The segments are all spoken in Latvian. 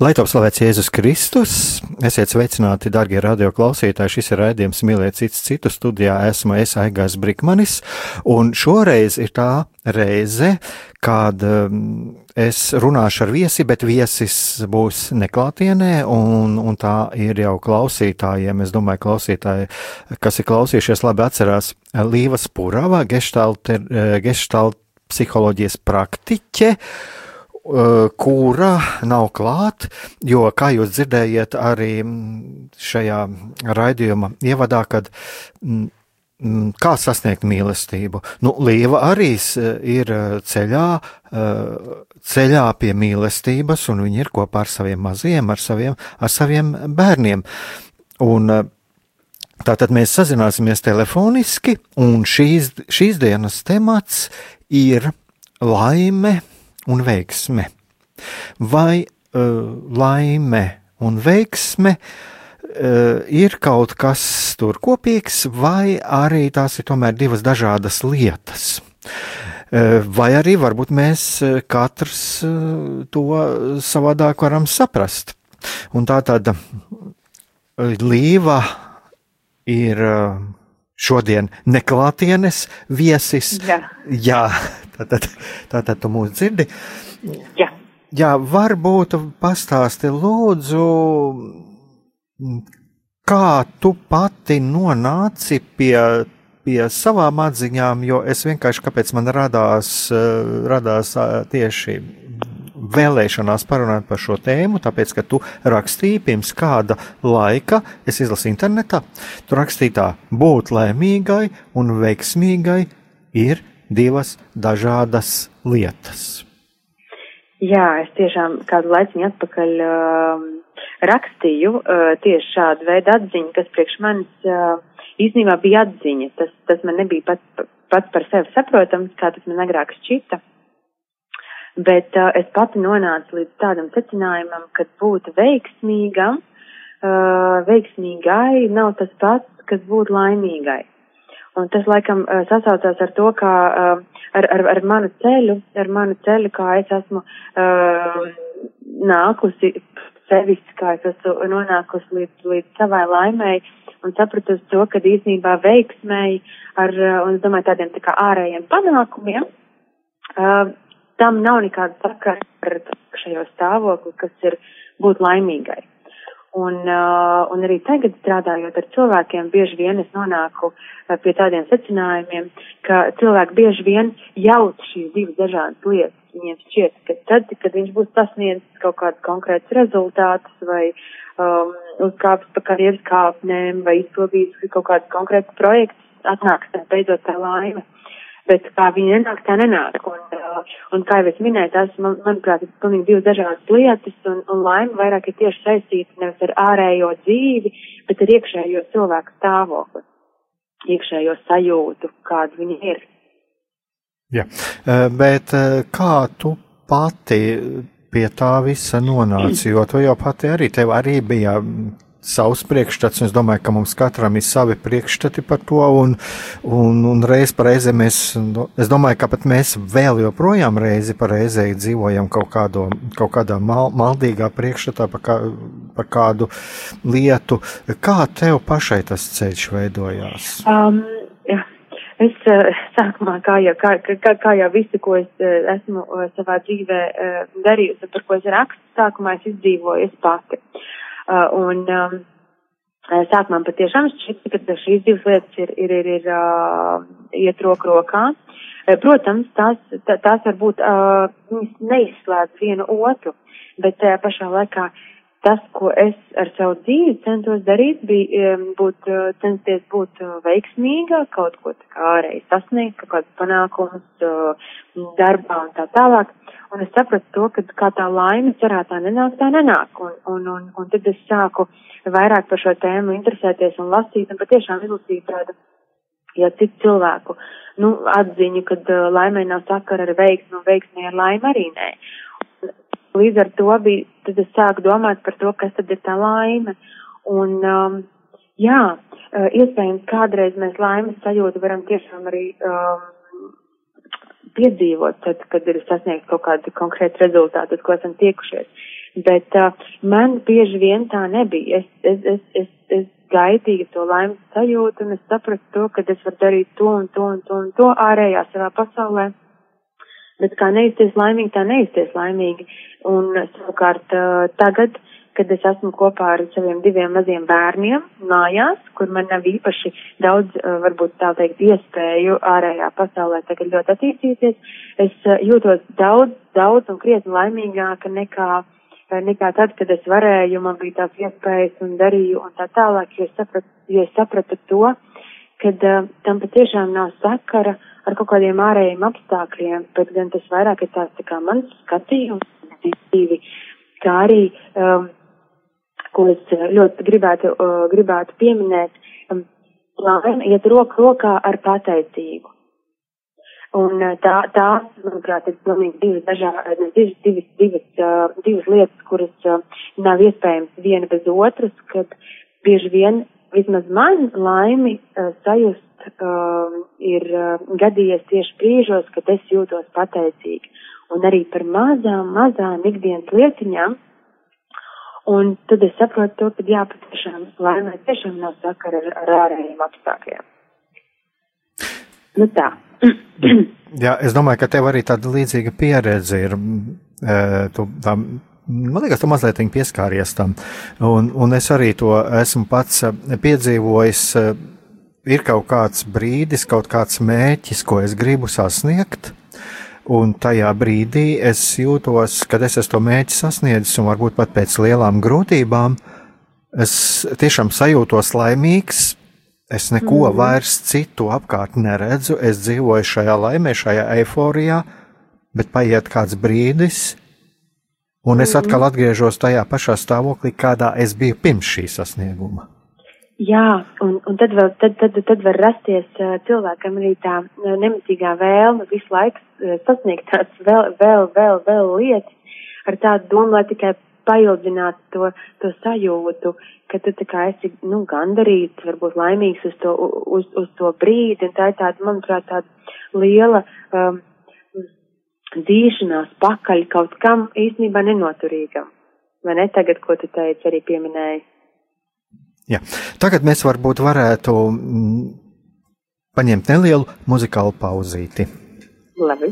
Lai top slavēts Jēzus Kristus, esiet sveicināti, darbie radioklausītāji. Šis ir raidījums Mīlēt cits citu studijā. Esmu es Aigās Brikmanis, un šoreiz ir tā reize, kad um, es runāšu ar viesi, bet viesis būs neklātienē, un, un tā ir jau klausītājiem. Es domāju, klausītāji, kas ir klausījušies, labi atcerās Līva Spurava, gestalt, gestalt psiholoģijas praktiķe. Eh, kura nav klāt, jo, kā jūs dzirdējiet arī mm, šajā raidījuma ievadā, kad mm, mm, kā sasniegt mīlestību. Nu, Līva arī ir ceļā, ceļā pie mīlestības, un viņa ir kopā ar saviem maziem, ar saviem, ar saviem bērniem. Un, Tātad mēs sazināsimies telefoniski, un šīs, šīs dienas temats ir laime un veiksme. Vai uh, laime un veiksme uh, ir kaut kas tur kopīgs, vai arī tās ir tomēr divas dažādas lietas? Uh, vai arī varbūt mēs katrs to savādāk varam saprast. Un tā tāda līva ir šodien neklātienes viesis. Jā, Jā Tātad, tātad tu mūs dzirdi? Jā. Jā, varbūt pastāsti lūdzu, kā tu pati nonāci pie, pie savām atziņām, jo es vienkārši, kāpēc man radās, radās tieši vēlēšanās parunāt par šo tēmu, tāpēc, ka tu rakstīji pirms kāda laika, es izlasīju internetā, tu rakstīji tā, būt laimīgai un veiksmīgai ir divas dažādas lietas. Jā, es tiešām kādu laiciņu atpakaļ uh, rakstīju uh, tieši šādu veidu atziņu, kas priekš manis uh, īstenībā bija atziņa. Tas, tas man nebija pats, pats par sevi saprotams, kā tas man agrāk šķita. Bet uh, es pati nonācu līdz tādam secinājumam, ka būt veiksmīgam, uh, veiksmīgai nav tas pats, kas būt laimīgai. Un tas laikam uh, sasaucās ar to, kā uh, ar, ar, ar manu ceļu, ar manu ceļu, kā es esmu uh, nākusi sevis, kā es esmu nonākusi līdz, līdz savai laimēji un sapratusi to, ka īstenībā veiksmēji ar, uh, un es domāju, tādiem tā kā ārējiem panākumiem, uh, tam nav nekāda sakara ar šajo stāvokli, kas ir būt laimīgai. Un, uh, un arī tagad strādājot ar cilvēkiem, bieži vien es nonāku uh, pie tādiem secinājumiem, ka cilvēki bieži vien jūt šīs divas dažādas lietas. Viņiem šķiet, ka tad, kad viņš būs sasniedzis kaut kādus konkrētus rezultātus vai um, uzkāpis pa karjeras kāpnēm vai izpildījis kaut kādus konkrētus projektus, atnāks beidzot tā laime. Bet kā viņi nenāk, tā nenāk. Un, Un kā jau es minēju, tās, man, manuprāt, ir pilnīgi divas dažādas lietas, un, un laime vairāk ir tieši saistīta nevis ar ārējo dzīvi, bet ar iekšējo cilvēku stāvokli, iekšējo sajūtu, kāda viņi ir. Jā, bet kā tu pati pie tā visa nonāci, jo tu jau pati arī, tev arī bija savs priekšstats, es domāju, ka mums katram ir savi priekšstati par to, un, un, un reiz reizē mēs, es domāju, ka pat mēs vēl joprojām reizi pa reizē dzīvojam kaut, kādo, kaut kādā mal, maldīgā priekšstatā par, kā, par kādu lietu. Kā tev pašai tas ceļš veidojās? Um, jā. Es sākumā, kā jau, kā, kā, kā jau visu, ko es esmu savā dzīvē darījusi, par ko es rakstu, sākumā es izdzīvoju es pati. Un um, sākumā patiešām šķiet, ka šīs divas lietas ir, ir, ir, ir iet roku rokā. Protams, tās, tās varbūt neizslēdz vienu otru, bet pašā laikā uh, tas, ko es ar savu dzīvi centos darīt, bija būt, eh, censties būt eh, veiksmīga, kaut ko tā kā ārēji sasniegt, kaut kādus panākumus eh, darbā un tā tālāk. Un es sapratu to, ka kā tā laime cerā tā nenāk, tā nenāk. Un, un, un, un tad es sāku vairāk par šo tēmu interesēties un lasīt un patiešām izlasīt tādu, ja citu cilvēku, nu, atziņu, kad uh, laimē nav sakara ar veiksmu un veiksmē ar laimi arī nē. Līdz ar to bija, tad es sāku domāt par to, kas tad ir tā laime. Un, um, jā, uh, iespējams, kādreiz mēs laimes sajūtu varam tiešām arī um, piedzīvot, tad, kad ir sasniegt kaut kādu konkrētu rezultātu, uz ko esam tiekušies. Bet uh, man bieži vien tā nebija. Es, es, es, es, es gaitīju to laimes sajūtu un es sapratu to, ka es varu darīt to un to un to un to ārējā savā pasaulē. Bet kā neizties laimīgi, tā neizties laimīgi. Un savukārt tagad, kad es esmu kopā ar saviem diviem maziem bērniem mājās, kur man nav īpaši daudz, varbūt tā teikt, iespēju ārējā pasaulē tagad ļoti attīstīties, es jūtos daudz, daudz un krietni laimīgāka nekā, nekā tad, kad es varēju, man bija tās iespējas un darīju un tā tālāk, jo es sapratu, jo es sapratu to, kad uh, tam patiešām nav sakara ar kaut kādiem ārējiem apstākļiem, bet gan tas vairāk ir tāds tā kā mans skatījums dzīvi, kā arī, um, ko es ļoti gribētu, uh, gribētu pieminēt, um, laime iet roku rokā ar pateicību. Un uh, tā, tās, manuprāt, ir pilnīgi divas dažādas, divas, divas, divas, uh, divas lietas, kuras uh, nav iespējams viena bez otras, kad bieži vien vismaz man laimi uh, sajust uh, ir uh, gadījies tieši brīžos, kad es jūtos pateicīgi un arī par mazām, mazām ikdienas lietiņām. Un tad es saprotu to, ka jā, patiešām laimē tiešām nav sakara ar, ar ārējiem apstākļiem. Nu tā. jā, es domāju, ka tev arī tāda līdzīga pieredze ir. Tu, tā, man liekas, tu mazliet pieskāries tam. Un, un es arī to esmu pats e, piedzīvojis. E, ir kaut kāds brīdis, kaut kāds mērķis, ko es gribu sasniegt. Un tajā brīdī es jūtos, kad es esmu to mērķi sasniedzis, un varbūt pat pēc lielām grūtībām, es tiešām sajūtos laimīgs. Es neko mm. vairs citu apkārt neredzu, es dzīvoju šajā laimē, šajā eiforijā, bet paiet kāds brīdis, un es atkal mhm. atgriežos tajā pašā stāvoklī, kādā es biju pirms šī sasnieguma. Jā, un, un tad, vēl, tad, tad, tad var rasties uh, cilvēkam arī tā uh, nemitīgā vēlme visu laiku uh, sasniegt tās vēl, vēl, vēl, vēl lietas ar tādu domu, lai tikai paildinātu to, to sajūtu, ka tu tā kā esi, nu, gandarīts, varbūt laimīgs uz to, uz, uz to brīdi, un tā ir tāda, manuprāt, tāda liela um, dzīšanās pakaļ kaut kam īstenībā nenoturīgam. Vai ne tagad, ko tu teici, arī pieminēji? Jā. Tagad mēs varbūt varētu mm, paņemt nelielu muzikālu pauzīti. Labi.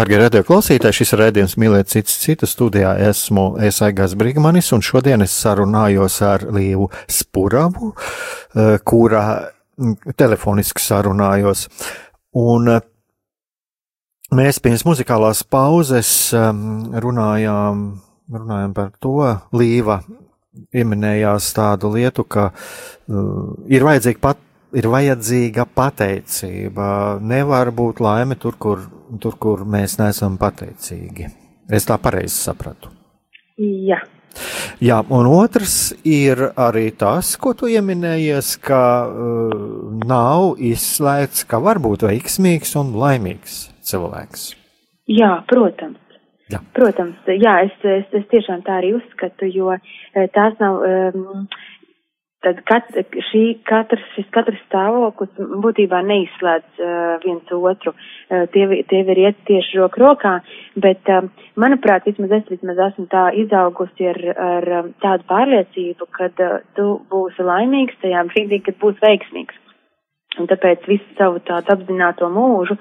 Darbie radio klausītāji, šis ir redzējums mīlēt citu citu studijā. Esmu Esaigās Brigmanis, un šodien es sarunājos ar Līvu Spuravu, eh, kurā telefoniski sarunājos. Un eh, mēs pirms muzikālās pauzes mm, runājām, runājām par to, Līva pieminējās tādu lietu, ka ir vajadzīga pat ir vajadzīga pateicība. Nevar būt laime tur, kur, tur, kur mēs neesam pateicīgi. Es tā pareizi sapratu. Jā. Jā, un otrs ir arī tas, ko tu ieminējies, ka uh, nav izslēgts, ka var būt veiksmīgs un laimīgs cilvēks. Jā, protams. Jā. Protams, jā, es, es, es tiešām tā arī uzskatu, jo eh, tās nav um, tad kat, šī, katrs, šis katrs stāvoklis būtībā neizslēdz uh, viens otru. Uh, tie, tie var iet tieši roku rokā, bet, uh, manuprāt, vismaz es vismaz esmu tā izaugusi ar, ar tādu pārliecību, ka uh, tu būsi laimīgs tajā brīdī, kad būsi veiksmīgs. Un tāpēc visu savu tādu apzināto mūžu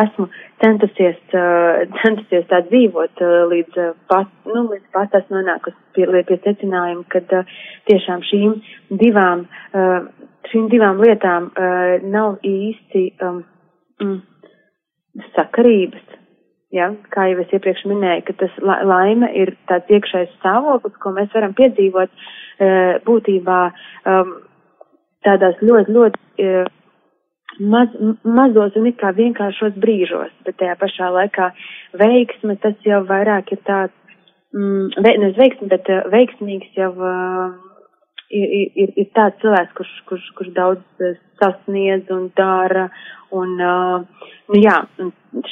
esmu centusies, centusies tā dzīvot līdz pat, nu, līdz pat esmu nonākusi pie, pie secinājuma, ka tiešām šīm divām, šīm divām lietām nav īsti um, sakarības. Ja, kā jau es iepriekš minēju, ka tas la laime ir tāds iekšējs stāvoklis, ko mēs varam piedzīvot būtībā um, tādās ļoti, ļoti maz, mazos un it kā vienkāršos brīžos, bet tajā pašā laikā veiksme tas jau vairāk ir tāds, mm, ve, nevis veiksme, bet uh, veiksmīgs jau uh, ir, ir, ir tāds cilvēks, kurš, kurš, kurš daudz uh, sasniedz un dara, un, uh, nu jā,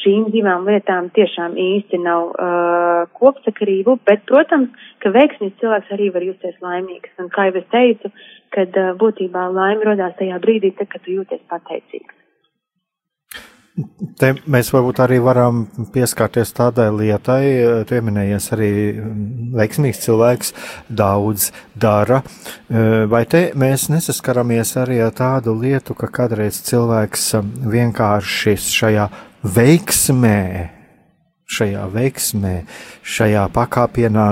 šīm divām lietām tiešām īsti nav uh, kopsakarību, bet, protams, ka veiksmīgs cilvēks arī var justies laimīgs, un kā jau es teicu, kad uh, būtībā laime rodās tajā brīdī, tad, kad tu jūties pateicīgs. Te mēs varbūt arī varam pieskarties tādai lietai, pieminējies arī veiksmīgs cilvēks daudz dara, vai te mēs nesaskaramies arī ar tādu lietu, ka kādreiz cilvēks vienkārši šajā veiksmē, šajā veiksmē, šajā pakāpienā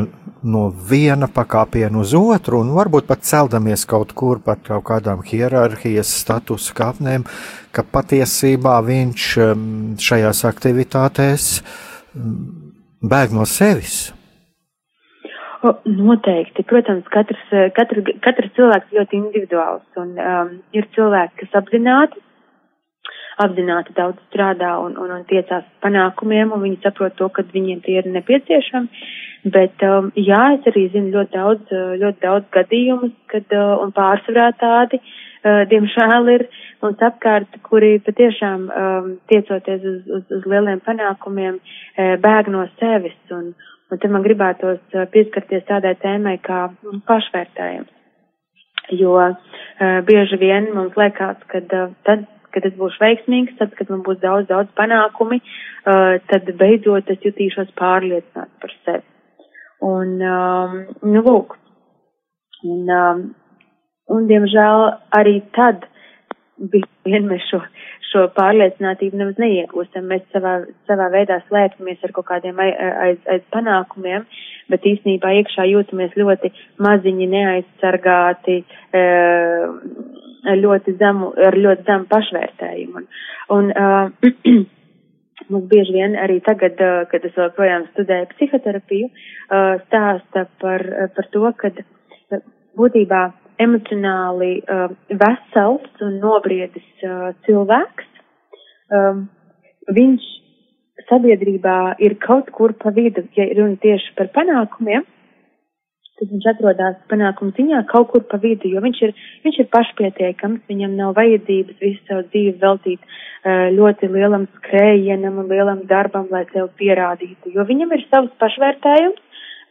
no viena pakāpiena uz otru, un varbūt pat celdamies kaut kur par kaut kādām hierarhijas statusu kāpnēm, ka patiesībā viņš um, šajās aktivitātēs um, bēg no sevis. O, noteikti. Protams, katrs, katrs, katrs cilvēks ļoti individuāls, un um, ir cilvēki, kas apzināti apzināti daudz strādā un, un, un tiecās panākumiem, un viņi saprot to, ka viņiem tie ir nepieciešami. Bet, um, jā, es arī zinu ļoti daudz, uh, ļoti daudz gadījumus, kad, uh, un pārsvarā tādi, uh, diemžēl ir mums apkārt, kuri patiešām um, tiecoties uz, uz, uz lieliem panākumiem, uh, bēg no sevis. Un, un te man gribētos uh, pieskarties tādai tēmai kā pašvērtējums. Jo uh, bieži vien mums liekas, ka uh, tad, kad es būšu veiksmīgs, tad, kad man būs daudz, daudz panākumi, uh, tad beidzot es jutīšos pārliecināts par sevi. Un, um, nu, lūk, un, um, un, diemžēl, arī tad vien mēs šo, šo pārliecinātību nemaz neiegūstam. Mēs savā, savā veidā slēpjamies ar kaut kādiem aiz, aiz panākumiem, bet īstenībā iekšā jūtamies ļoti maziņi, neaizsargāti, e, ļoti zemu, ar ļoti zemu pašvērtējumu. Un, un uh, mums bieži vien arī tagad, uh, kad es joprojām studēju psihoterapiju, uh, stāsta par, par to, ka būtībā emocionāli uh, vesels un nobriedis uh, cilvēks, um, viņš sabiedrībā ir kaut kur pa vidu, ja runa tieši par panākumiem, tad viņš atrodas panākumu ziņā kaut kur pa vidu, jo viņš ir, viņš ir pašpietiekams, viņam nav vajadzības visu savu dzīvi veltīt uh, ļoti lielam skrējienam un lielam darbam, lai sev pierādītu, jo viņam ir savs pašvērtējums,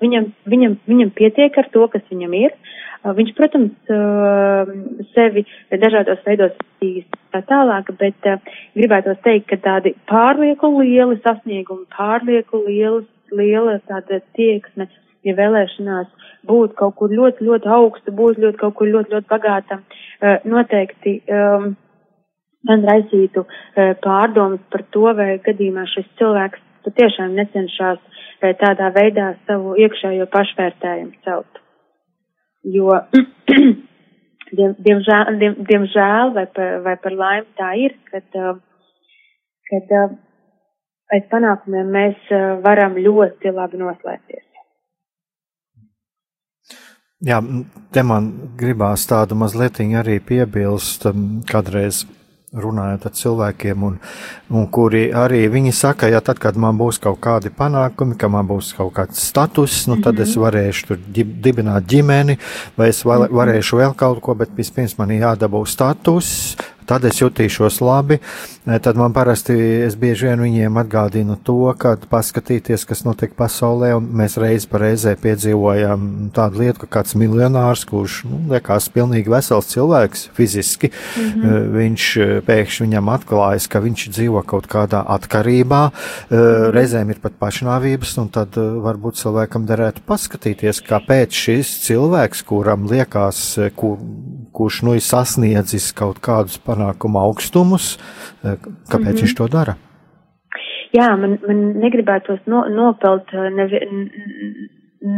viņam, viņam, viņam pietiek ar to, kas viņam ir. Uh, viņš, protams, uh, sevi dažādos veidos tā tālāk, bet gribētos teikt, ka tādi pārlieku lieli sasniegumi, pārlieku liela, liela tāda tieksme, ja vēlēšanās būt kaut kur ļoti, ļoti augstu, būt ļoti kaut kur ļoti, ļoti bagātam, eh, noteikti um, man raisītu uh, pārdomas par to, vai gadījumā šis cilvēks patiešām necenšas tādā veidā savu iekšējo pašvērtējumu celt. Jo, diem, diemžēl, diem, diemžēl vai, par, vai par laimi tā ir, kad, kad aiz panākumiem mēs varam ļoti labi noslēpties. Jā, te man gribās tādu mazliet arī piebilst, kādreiz runājot ar cilvēkiem, un, un kuri arī viņi saka, ja tad, kad man būs kaut kādi panākumi, ka man būs kaut kāds status, nu, tad es mhm. varēšu tur dibināt ģimeni, vai es mhm. varēšu vēl kaut ko, bet vispirms man jādabū status, tad es jutīšos labi. Tad man parasti es bieži vien viņiem atgādinu to, ka paskatīties, kas notiek pasaulē, un mēs reiz pa reizē piedzīvojām tādu lietu, ka kāds miljonārs, kurš nu, liekas pilnīgi vesels cilvēks fiziski, mm -hmm. viņš pēkšņi viņam atklājas, ka viņš dzīvo kaut kādā atkarībā, mhm. reizēm ir pat pašnāvības, un tad varbūt cilvēkam derētu paskatīties, kāpēc šis cilvēks, kuram liekas, kur, kurš nu ir sasniedzis kaut kādus panākuma augstumus. Eh, kāpēc mm -hmm. viņš to dara? Jā, man, man negribētos no, nopelt eh, nevi,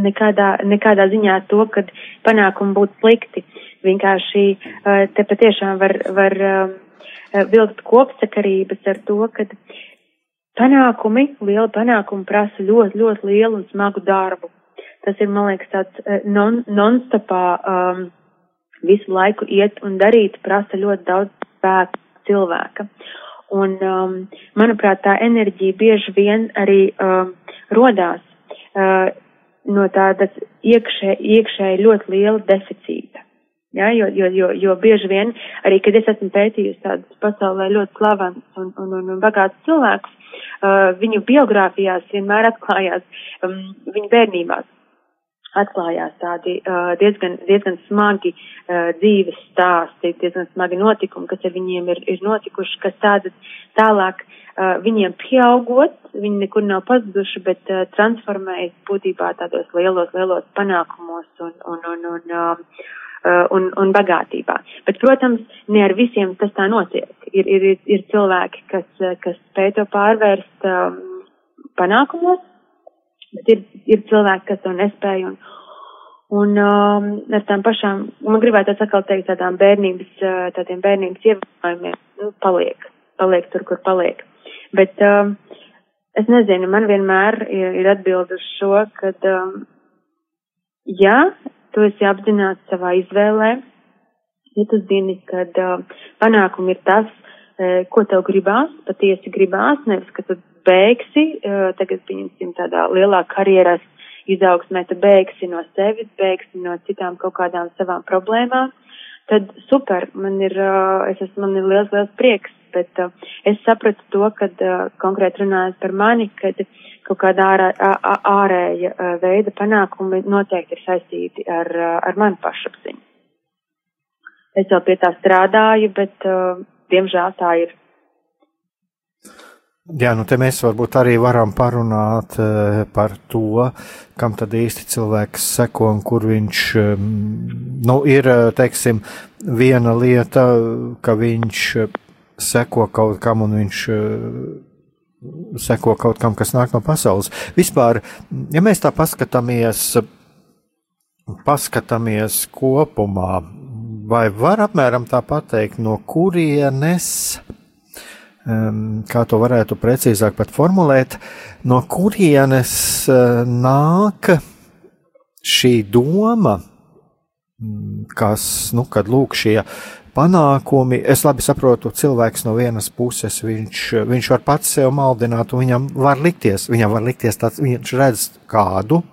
nekādā, nekādā ziņā to, ka panākumi būtu slikti. Vienkārši eh, te patiešām var, var vilkt kopsakarības ar to, ka panākumi, liela panākuma prasa ļoti, ļoti lielu un smagu darbu. Tas ir, man liekas, tāds non, non-stopā um, visu laiku iet un darīt prasa ļoti daudz spēka cilvēka. Un, um, manuprāt, tā enerģija bieži vien arī um, rodās uh, no tādas iekšē, iekšēji ļoti liela deficīta. Ja, jo, jo, jo, jo bieži vien, arī kad es esmu pētījusi tādus pasaulē ļoti slavens un, un, un, un bagātus cilvēkus, uh, viņu biogrāfijās vienmēr atklājās um, viņu bērnībās atklājās tādi uh, diezgan, diezgan smagi uh, dzīves stāsti, diezgan smagi notikumi, kas ar viņiem ir, ir notikuši, kas tāda tālāk uh, viņiem pieaugot, viņi nekur nav pazuduši, bet uh, transformējas būtībā tādos lielos, lielos panākumos un, un, un, un, uh, un, un bagātībā. Bet, protams, ne ar visiem tas tā notiek. Ir, ir, ir cilvēki, kas, kas spēj to pārvērst um, panākumos, bet ir, ir cilvēki, kas to nespēja un, un um, ar tām pašām, man gribētu atkal teikt tādām bērnības, uh, tādiem bērnības ievērojumiem, nu, paliek, paliek tur, kur paliek. Bet um, es nezinu, man vienmēr ir, ir atbild uz šo, kad, um, ja tu esi apzināts savā izvēlē, ja tu zini, kad uh, panākumi ir tas, uh, ko tev gribās, patiesi gribās, nevis, ka tu beigsi, tagad pieņemsim tādā lielā karjeras izaugsmē, tu beigsi no sevis, beigsi no citām kaut kādām savām problēmām, tad super, man ir, es esmu, man ir liels, liels prieks, bet es sapratu to, kad konkrēti runājot par mani, kad kaut kāda ārā, ārēja veida panākumi noteikti ir saistīti ar, ar manu pašapziņu. Es jau pie tā strādāju, bet, diemžēl tā ir. Jā, nu te mēs varbūt arī varam parunāt uh, par to, kam tad īsti cilvēks seko un kur viņš, um, nu, ir, eh, teiksim, viena lieta, ka viņš seko kaut kam un viņš seko kaut kam, kas nāk no pasaules. Vispār, ja mēs tā paskatāmies, paskatāmies kopumā, vai var apmēram tā pateikt, no kurienes kā to varētu precīzāk formulēt, no kurienes eh, nāk šī doma, mm, kas, nu, kad lūk šie panākumi, es labi saprotu, cilvēks no vienas puses, viņš, viņš var pats sev maldināt, un viņam var likties, viņam var likties tāds, viņš redz kādu,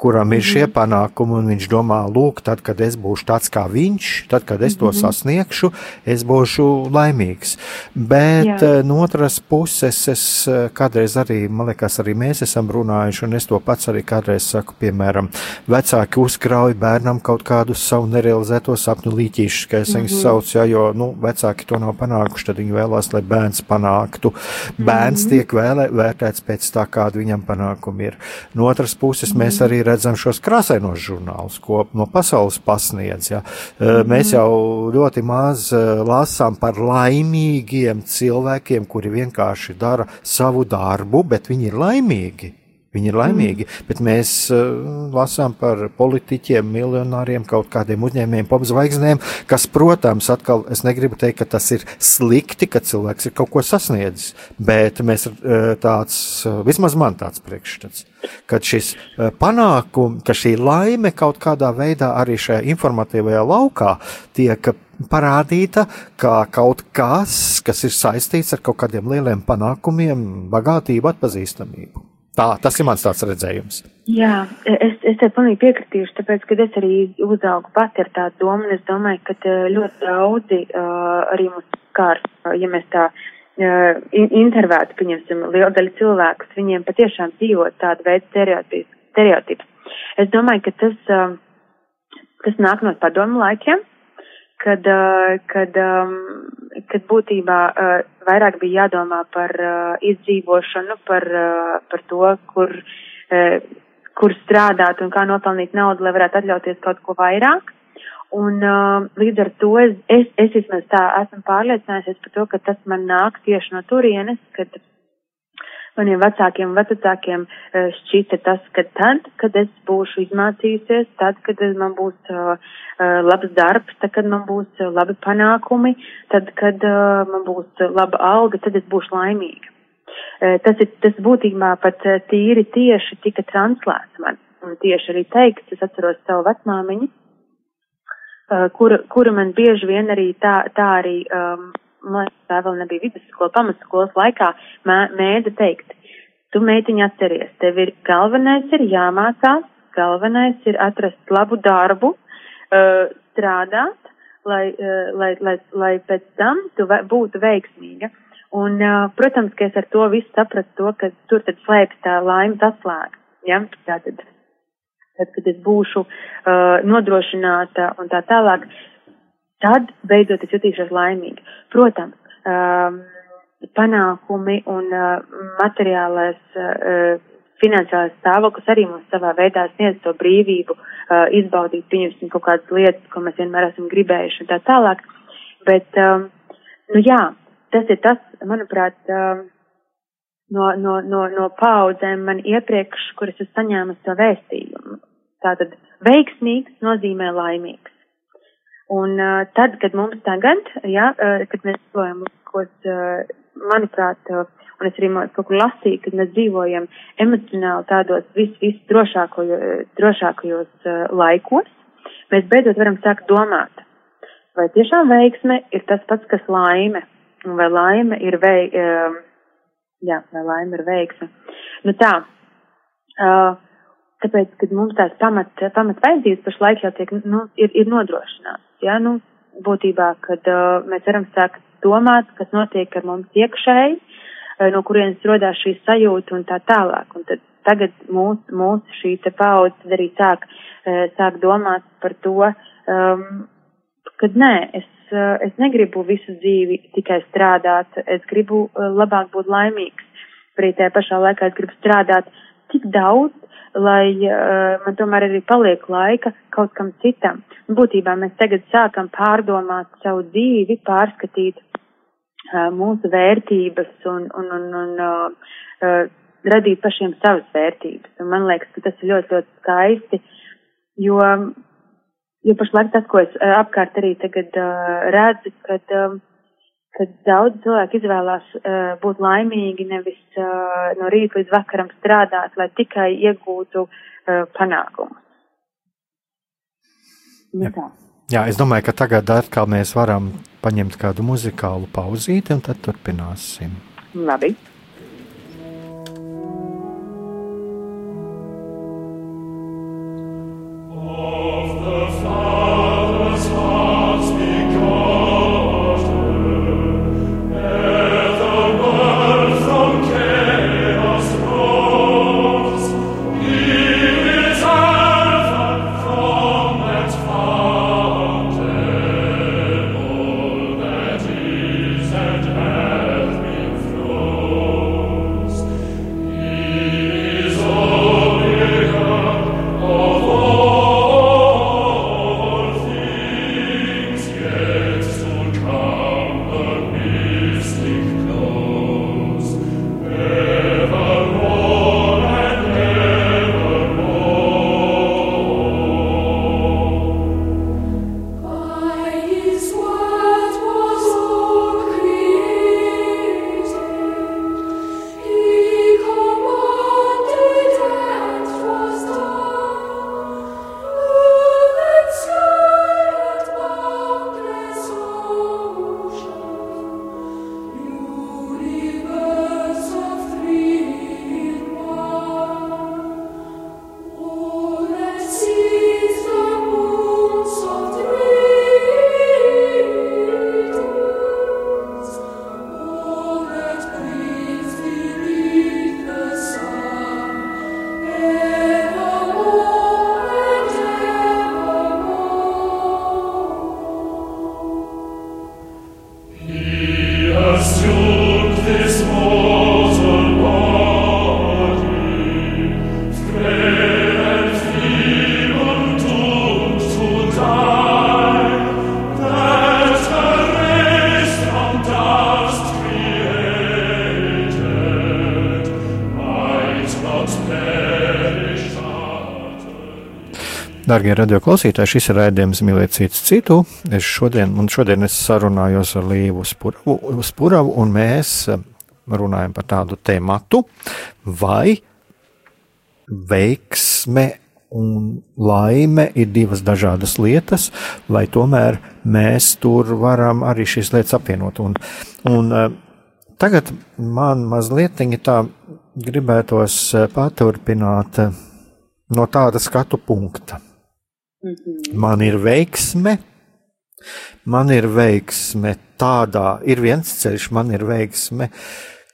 kuram ir šie mhm. panākumi, un viņš domā, lūk, tad, kad es būšu tāds kā viņš, tad, kad es to mm -hmm. sasniegšu, es būšu laimīgs. Bet Jā. Eh, no otras puses, es eh, kādreiz arī, man liekas, arī mēs esam runājuši, un es to pats arī kādreiz saku, piemēram, vecāki uzkrauj bērnam kaut kādu savu nerealizēto sapņu līķīšus, kā es viņus mm -hmm. saucu, ja, jo, nu, vecāki to nav panākuši, tad viņi vēlās, lai bērns panāktu. Bērns mm -hmm. tiek vēlē, vērtēts pēc tā, kāda viņam panākumi ir. No otras puses, mm -hmm. mēs arī redzam šos krāsainos žurnālus, ko no pasaules pasniedz. Ja. Mēs jau ļoti maz lasām par laimīgiem cilvēkiem, kuri vienkārši dara savu darbu, bet viņi ir laimīgi. Viņi ir laimīgi, mm. bet mēs uh, lasām par politiķiem, miljonāriem, kaut kādiem uzņēmējiem, popzvaigznēm, kas, protams, atkal es negribu teikt, ka tas ir slikti, ka cilvēks ir kaut ko sasniedzis, bet mēs uh, tāds, uh, vismaz man tāds priekšstats, ka šis uh, panākums, ka šī laime kaut kādā veidā arī šajā informatīvajā laukā tiek parādīta kā kaut kas, kas ir saistīts ar kaut kādiem lieliem panākumiem, bagātību, atpazīstamību. Tā, tas ir mans tāds redzējums. Jā, es, es tev pilnīgi piekritīšu, tāpēc, ka es arī uzaugu pati ar tādu domu, un es domāju, ka eh, ļoti daudzi uh, arī mums kārs, ja mēs tā uh, intervētu, pieņemsim, liela daļa cilvēkus, viņiem patiešām dzīvo tādu veidu stereotips. Es domāju, ka tas, uh, tas nāk no padomu laikiem, kad, kad, kad būtībā vairāk bija jādomā par izdzīvošanu, par, par to, kur, kur strādāt un kā nopelnīt naudu, lai varētu atļauties kaut ko vairāk. Un līdz ar to es, es, es vismaz tā esmu pārliecinājusies par to, ka tas man nāk tieši no turienes, kad maniem vecākiem vecākiem eh, šķita tas, ka tad, kad es būšu izmācījusies, tad, kad man būs uh, labs darbs, tad, kad man būs labi panākumi, tad, kad man būs laba alga, tad es būšu laimīga. Tas ir, tas būtībā pat tīri tieši tika translēts man. Un tieši arī teikts, es atceros savu vecmāmiņu, kura, kura man bieži vien arī tā, tā arī um, man tā vēl nebija vidusskola, pamatskolas laikā, mē, mēda teikt, tu meitiņa atceries, tev ir galvenais ir jāmācās, galvenais ir atrast labu darbu, uh, strādāt, lai, uh, lai, lai, lai pēc tam tu ve būtu veiksmīga. Un, uh, protams, ka es ar to visu sapratu to, ka tur tad slēpjas tā laimes atslēga. Ja? Tātad, tad, kad es būšu uh, nodrošināta un tā tālāk, tad beidzot es jutīšos laimīgi. Protams, um, panākumi un uh, materiālais uh, finansiālais stāvoklis arī mums savā veidā sniedz to brīvību uh, izbaudīt, pieņemsim kaut kādas lietas, ko mēs vienmēr esam gribējuši un tā tālāk. Bet, um, nu jā, tas ir tas, manuprāt, um, no, no, no, no paudzēm man iepriekš, kuras es saņēmu to vēstījumu. Tātad veiksmīgs nozīmē laimīgs. Un uh, tad, kad mums tagad, ja, uh, kad mēs dzīvojam kaut, uh, manuprāt, uh, un es arī kaut kur lasīju, kad mēs dzīvojam emocionāli tādos vis, vis drošākajos, drošākajos uh, laikos, mēs beidzot varam sākt domāt, vai tiešām veiksme ir tas pats, kas laime, un vai laime ir vei, uh, jā, vai laime ir veiksme. Nu tā, uh, tāpēc, kad mums tās pamat, pamat vajadzības pašlaik jau tiek, nu, ir, ir nodrošināts ja, nu, būtībā, kad uh, mēs varam sākt domāt, kas notiek ar mums iekšēji, uh, no kurienes rodās šī sajūta un tā tālāk. Un tad tagad mūsu mūs šī te paudze arī sāk, uh, sāk domāt par to, um, kad nē, es, uh, es negribu visu dzīvi tikai strādāt, es gribu uh, labāk būt laimīgs. Arī tajā pašā laikā es gribu strādāt tik daudz, lai uh, man tomēr arī paliek laika kaut kam citam. Būtībā mēs tagad sākam pārdomāt savu dzīvi, pārskatīt uh, mūsu vērtības un, un, un, un uh, uh, radīt pašiem savas vērtības. Un man liekas, ka tas ir ļoti, ļoti skaisti, jo, jo pašlaik tas, ko es apkārt arī tagad uh, redzu, kad uh, kad daudz cilvēku izvēlās uh, būt laimīgi, nevis uh, no rīta līdz vakaram strādāt, lai tikai iegūtu uh, panākumus. Nu, Jā. Jā, es domāju, ka tagad atkal mēs varam paņemt kādu muzikālu pauzīti un tad turpināsim. Labi. Darbie radioklausītāji, šis ir raidījums Mīlēt citu citu. Es šodien, un šodien es sarunājos ar Līvu Spuravu, Spuravu, un mēs eh, runājam par tādu tēmatu, vai veiksme un laime ir divas dažādas lietas, vai tomēr mēs tur varam arī šīs lietas apvienot. Un, un eh, tagad man mazliet tā gribētos eh, paturpināt no tāda skatu punkta Mhm. Man ir veiksme, man ir veiksme tādā, ir viens ceļš, man ir veiksme,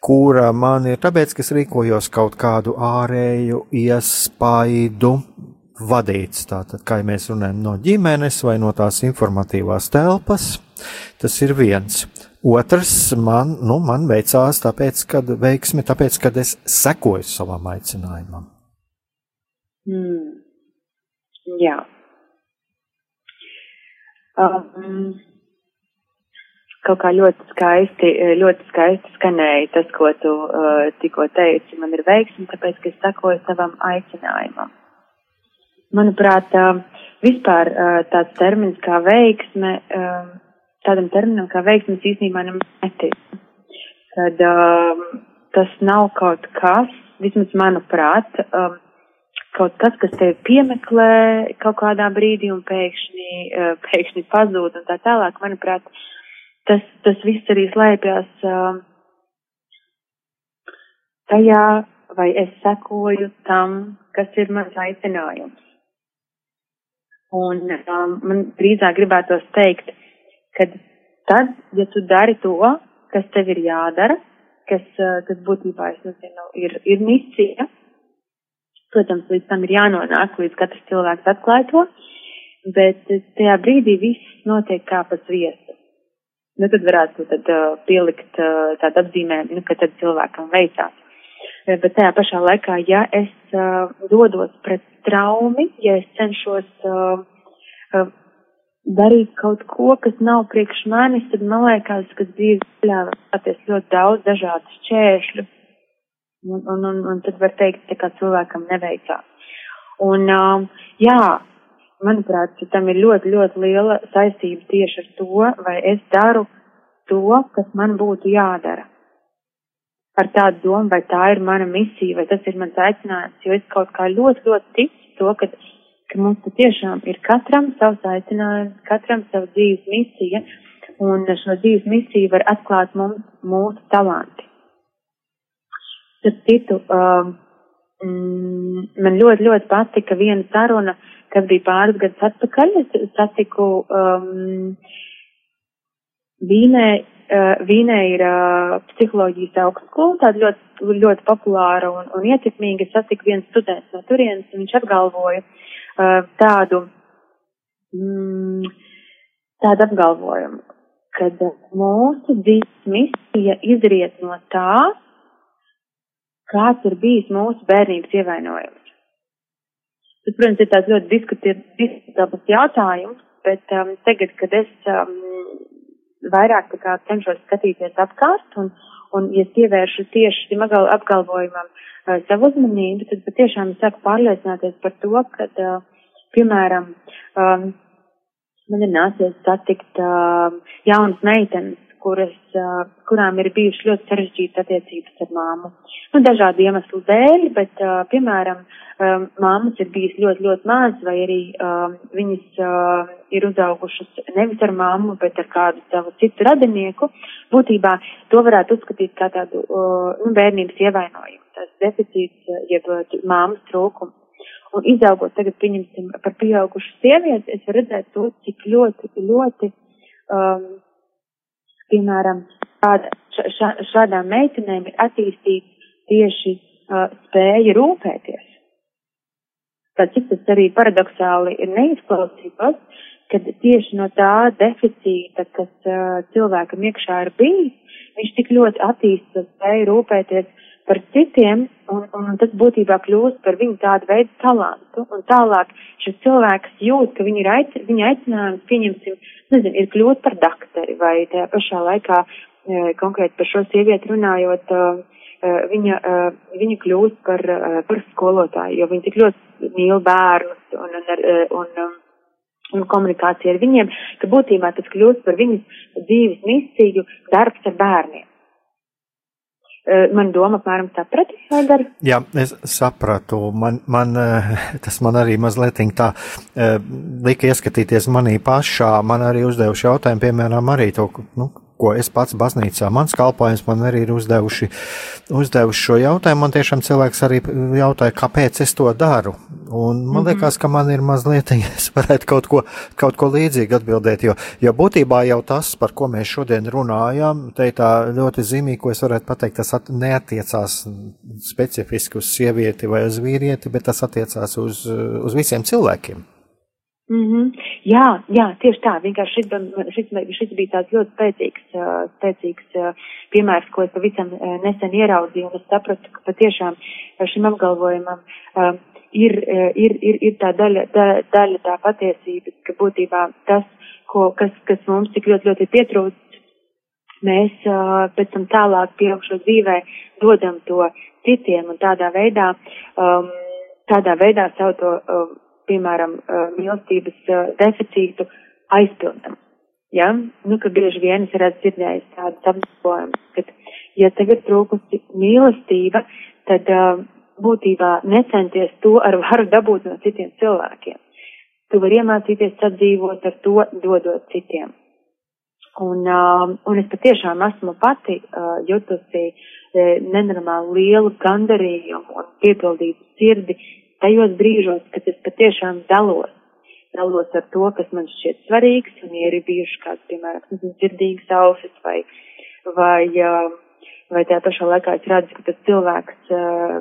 kura man ir tāpēc, ka es rīkojos kaut kādu ārēju iespaidu vadīts. Tātad, kā mēs runājam no ģimenes vai no tās informatīvās telpas, tas ir viens. Otrs man, nu, man veicās tāpēc, kad veiksmi, tāpēc, kad es sekoju savam aicinājumam. Mm. Jā. Um, kaut kā ļoti skaisti, ļoti skaisti skanēja tas, ko tu uh, tikko teici. Man ir veiksmi, tāpēc, ka es sakoju savam aicinājumam. Manuprāt, uh, vispār uh, tāds termins kā veiksme, uh, tādam terminam kā veiksmes īstenībā netic. Kad uh, tas nav kaut kas, vismaz manuprāt, uh, kaut kas, kas tevi piemeklē kaut kādā brīdī un pēkšņi, uh, pēkšņi pazūd un tā tālāk, manuprāt, tas, tas viss arī slēpjas uh, tajā, vai es sekoju tam, kas ir mans aicinājums. Un um, man drīzāk gribētos teikt, ka tad, ja tu dari to, kas tev ir jādara, kas, uh, kas būtībā, es nezinu, ir, ir misija, Protams, līdz tam ir jānonāk, līdz katrs cilvēks atklāj to, bet tajā brīdī viss notiek kā pa sviestu. Nu, tad varētu tad, uh, pielikt uh, tādu apzīmējumu, nu, ka tad cilvēkam veicās. Bet tajā pašā laikā, ja es uh, dodos pret traumi, ja es cenšos uh, uh, darīt kaut ko, kas nav priekš manis, tad man liekas, ka dzīves ceļā var ļoti daudz dažādu šķēršļu, Un, un, un, un tad var teikt, ka cilvēkam neveicās. Un, um, jā, manuprāt, tam ir ļoti, ļoti liela saistība tieši ar to, vai es daru to, kas man būtu jādara. Ar tādu domu, vai tā ir mana misija, vai tas ir mans aicinājums, jo es kaut kā ļoti, ļoti ticu to, ka, ka mums patiešām ir katram savs aicinājums, katram savu dzīves misija, un šo dzīves misiju var atklāt mums mūsu talanti. Starp citu, uh, mm, man ļoti, ļoti patika viena saruna, kas bija pāris gadus atpakaļ. Es satiku um, Vīnē. Uh, Vīnē ir uh, psiholoģijas augstskola, tāda ļoti, ļoti populāra un, un ietekmīga. Es satiku vienu studentu no turienes, un viņš apgalvoja uh, tādu, mm, tādu apgalvojumu, kad mūsu dzīves misija izriet no tā, kāds ir bijis mūsu bērnības ievainojums. Tas, protams, ir tāds ļoti diskutabls jautājums, bet um, tagad, kad es um, vairāk tā kā cenšos skatīties apkārt un, un ja pievēršu tieši šim apgalvojumam uh, savu uzmanību, tad patiešām sāku pārliecināties par to, ka, uh, piemēram, um, man ir nācies satikt uh, jaunas meitenes, kuras, kurām ir bijušas ļoti sarežģītas attiecības ar māmu. Nu, dažādu iemeslu dēļ, bet, piemēram, māmas ir bijis ļoti, ļoti maz, vai arī viņas ir uzaugušas nevis ar māmu, bet ar kādu savu citu radinieku. Būtībā to varētu uzskatīt kā tādu nu, bērnības ievainojumu, tas deficīts, jeb māmas trūkums. Un izaugot tagad, pieņemsim, par pieaugušu sievieti, es varu redzēt to, cik ļoti, ļoti um, piemēram, šāda, šā, šādām meitenēm ir attīstīts tieši uh, spēja rūpēties. Tad cik tas arī paradoxāli ir neizklausītos, kad tieši no tā deficīta, kas uh, cilvēkam iekšā ir bijis, viņš tik ļoti attīsta spēju rūpēties par citiem, un, un tas būtībā kļūst par viņu tādu veidu talantu, un tālāk šis cilvēks jūt, ka viņi ir aic, viņa aicinājums, pieņemsim, nezinu, ir kļūt par dakteri, vai tajā pašā laikā, e, konkrēti par šo sievieti runājot, e, viņa, viņa kļūst par, par skolotāju, jo viņa tik ļoti mīl bērnus un, un, un, un, un komunikācija ar viņiem, ka būtībā tas kļūst par viņas dzīves misiju darbs ar bērniem. Man doma apmēram saprati, Aidar? Jā, es sapratu. Man, man, tas man arī mazliet tā lika ieskatīties manī pašā. Man arī uzdevuši jautājumu, piemēram, arī to, nu, ko es pats baznīcā, mans kalpojums man arī ir uzdevuši, uzdevuši šo jautājumu. Man tiešām cilvēks arī jautāja, kāpēc es to daru. Un man mm -hmm. liekas, ka man ir mazliet, es varētu kaut ko, kaut ko līdzīgu atbildēt, jo, jo būtībā jau tas, par ko mēs šodien runājam, te tā ļoti zīmīgi, ko es varētu pateikt, tas at, neatiecās specifiski uz sievieti vai uz vīrieti, bet tas attiecās uz, uz visiem cilvēkiem. Mm -hmm. Jā, jā, tieši tā. Vienkārši šis, šis, šis bija tāds ļoti spēcīgs, spēcīgs piemērs, ko es pavisam nesen ieraudzīju, un es sapratu, ka patiešām šim apgalvojumam ir, ir, ir, ir tā daļa, da, daļa tā patiesības, ka būtībā tas, ko, kas, kas mums tik ļoti, ļoti pietrūkst, mēs pēc tam tālāk pieaugšo dzīvē dodam to citiem un tādā veidā, um, tādā veidā savu to um, piemēram, mīlestības deficītu aizpildam. Ja? Nu, ka bieži vien es redzu dzirdējis tādu apgalvojumu, ka, ja tagad trūkusi mīlestība, tad uh, būtībā necenties to ar varu dabūt no citiem cilvēkiem. Tu vari iemācīties sadzīvot ar to, dodot citiem. Un, uh, un es patiešām esmu pati uh, jutusi uh, nenormāli lielu gandarījumu un piepildītu sirdi tajos brīžos, kad es patiešām dalos, dalos ar to, kas man šķiet svarīgs, un ja ir bijuši kāds, piemēram, dzirdīgs ausis vai, vai, vai tajā pašā laikā es redzu, ka tas cilvēks uh,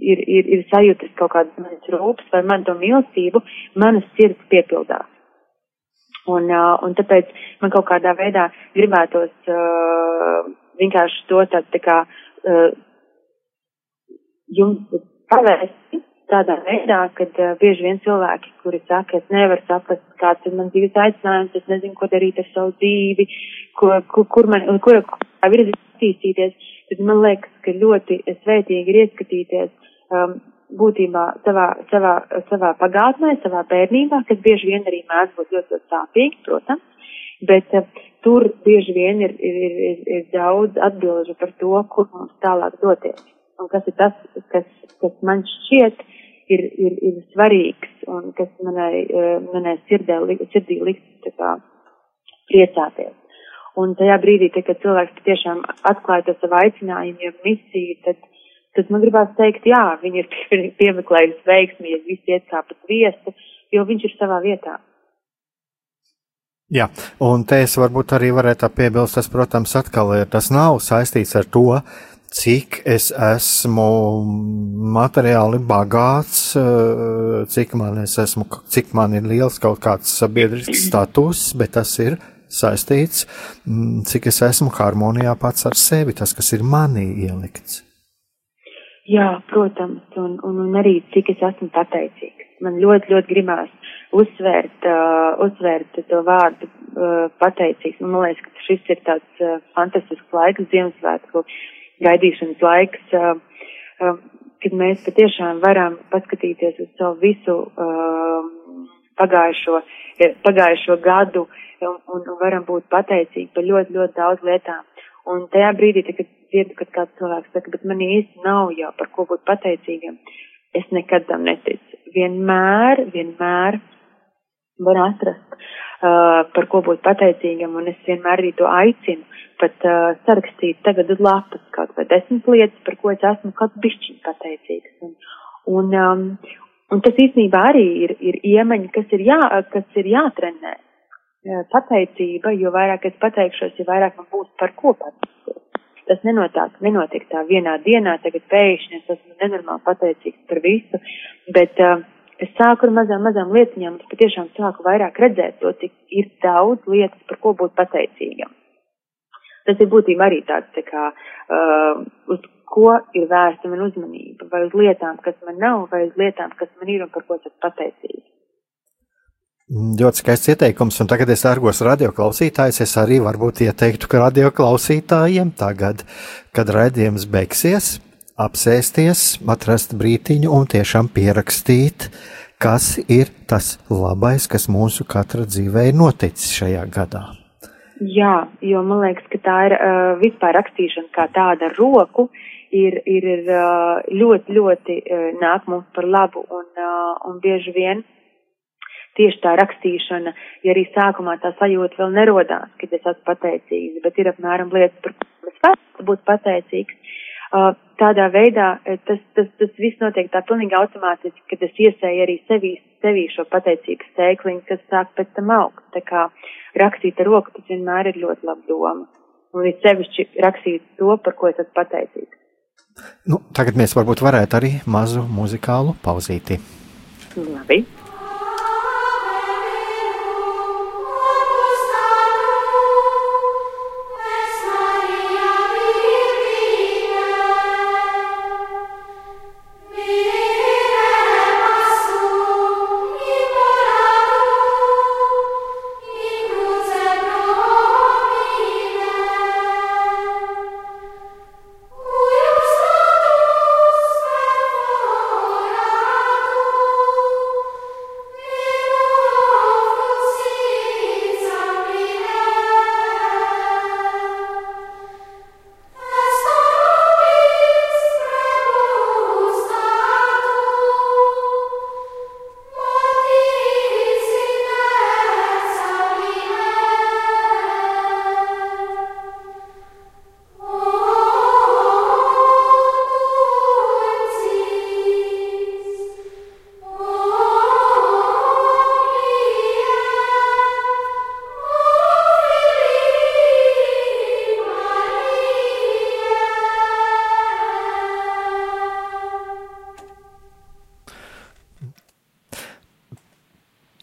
ir, ir, ir sajūtis kaut kādas manas rūpes vai man to mīlestību, manas sirds piepildās. Un, uh, un tāpēc man kaut kādā veidā gribētos uh, vienkārši to tādu tā kā jums pavēsti, tādā veidā, kad uh, bieži vien cilvēki, kuri saka, es nevaru saprast, kāds ir mans dzīves aicinājums, es nezinu, ko darīt ar savu dzīvi, ko, kur, kur man, kura virzienā attīstīties, tad man liekas, ka ļoti svētīgi ir ieskatīties um, būtībā savā, savā, savā pagātnē, savā bērnībā, kas bieži vien arī mēdz būt ļoti, ļoti sāpīgi, protams, bet uh, tur bieži vien ir, ir, ir, ir daudz atbilžu par to, kur mums tālāk doties. Un kas ir tas, kas, kas man šķiet, ir, ir, ir svarīgs un kas manai, eh, manai sirdē, sirdī kā priecāties. Un tajā brīdī, te, kad cilvēks tiešām atklāja to savu aicinājumu, ja misiju, tad, tad man gribās teikt, jā, viņi ir piemeklējuši veiksmi, ja visi iet kā pa sviestu, jo viņš ir savā vietā. Jā, un te es varbūt arī varētu piebilst, tas, protams, atkal ir, tas nav saistīts ar to, uh, cik es esmu materiāli bagāts, eh, cik man, esmu, cik man ir liels kaut kāds sabiedrisks status, bet tas ir saistīts, mm, cik es esmu harmonijā pats ar sevi, tas, kas ir manī ielikts. Jā, protams, un, un, un arī cik es esmu pateicīgs. Man ļoti, ļoti gribās uzsvērt, uh, uzsvērt to vārdu uh, pateicīgs. Man liekas, ka šis ir tāds uh, fantastisks laiks Ziemassvētku gaidīšanas laiks, kad mēs patiešām varam paskatīties uz savu visu pagājušo, pagājušo gadu un, un varam būt pateicīgi par ļoti, ļoti daudz lietām. Un tajā brīdī, kad dzirdu, kad kāds cilvēks saka, bet man īsti nav jau par ko būt pateicīgam, es nekad tam neticu. Vienmēr, vienmēr var atrast, uh, par ko būt pateicīgam, un es vienmēr arī to aicinu pat uh, sarakstīt tagad uz lapas kaut vai desmit lietas, par ko es esmu kaut bišķiņ pateicīgs. Un, un, um, un tas īstenībā arī ir, ir iemaņa, kas ir, jā, kas ir jātrenē. Pateicība, jo vairāk es pateikšos, jo vairāk man būs par ko pateikties. Tas nenotiek, nenotiek tā vienā dienā, tagad pēkšņi es esmu nenormāli pateicīgs par visu, bet uh, es sāku ar mazām, mazām lietiņām, es patiešām sāku vairāk redzēt to, cik ir daudz lietas, par ko būt pateicīgam. Tas ir būtībā arī tāds, tā kā, uh, uz ko ir vērsta man uzmanība, vai uz lietām, kas man nav, vai uz lietām, kas man ir un par ko es esmu pateicīga. Ļoti skaists ieteikums, un tagad es ārgos radioklausītājs. Es arī varbūt ieteiktu, ka radioklausītājiem tagad, kad raidījums beigsies, apsēsties, atrast brītiņu un tiešām pierakstīt, kas ir tas labais, kas mūsu katra dzīvē ir noticis šajā gadā. Jā, jo man liekas, ka tā ir uh, vispār rakstīšana kā tāda ar roku, ir, ir, uh, ļoti, ļoti uh, nāk mums par labu un, uh, un bieži vien tieši tā rakstīšana, ja arī sākumā tā sajūta vēl nerodās, kad es esmu pateicīgs, bet ir apmēram lietas, par kurām es varu būt pateicīgs. Uh, tādā veidā tas, tas, tas viss notiek tā pilnīgi automātiski, kad es iesēju arī sevī, sevī šo pateicības tēkliņu, kas sāk pēc tam augt. Tā kā rakstīt ar roku, tas vienmēr ir ļoti laba doma. Un ir sevišķi rakstīt to, par ko es esmu pateicīgs. Nu, tagad mēs varbūt varētu arī mazu muzikālu pauzīti. Labi.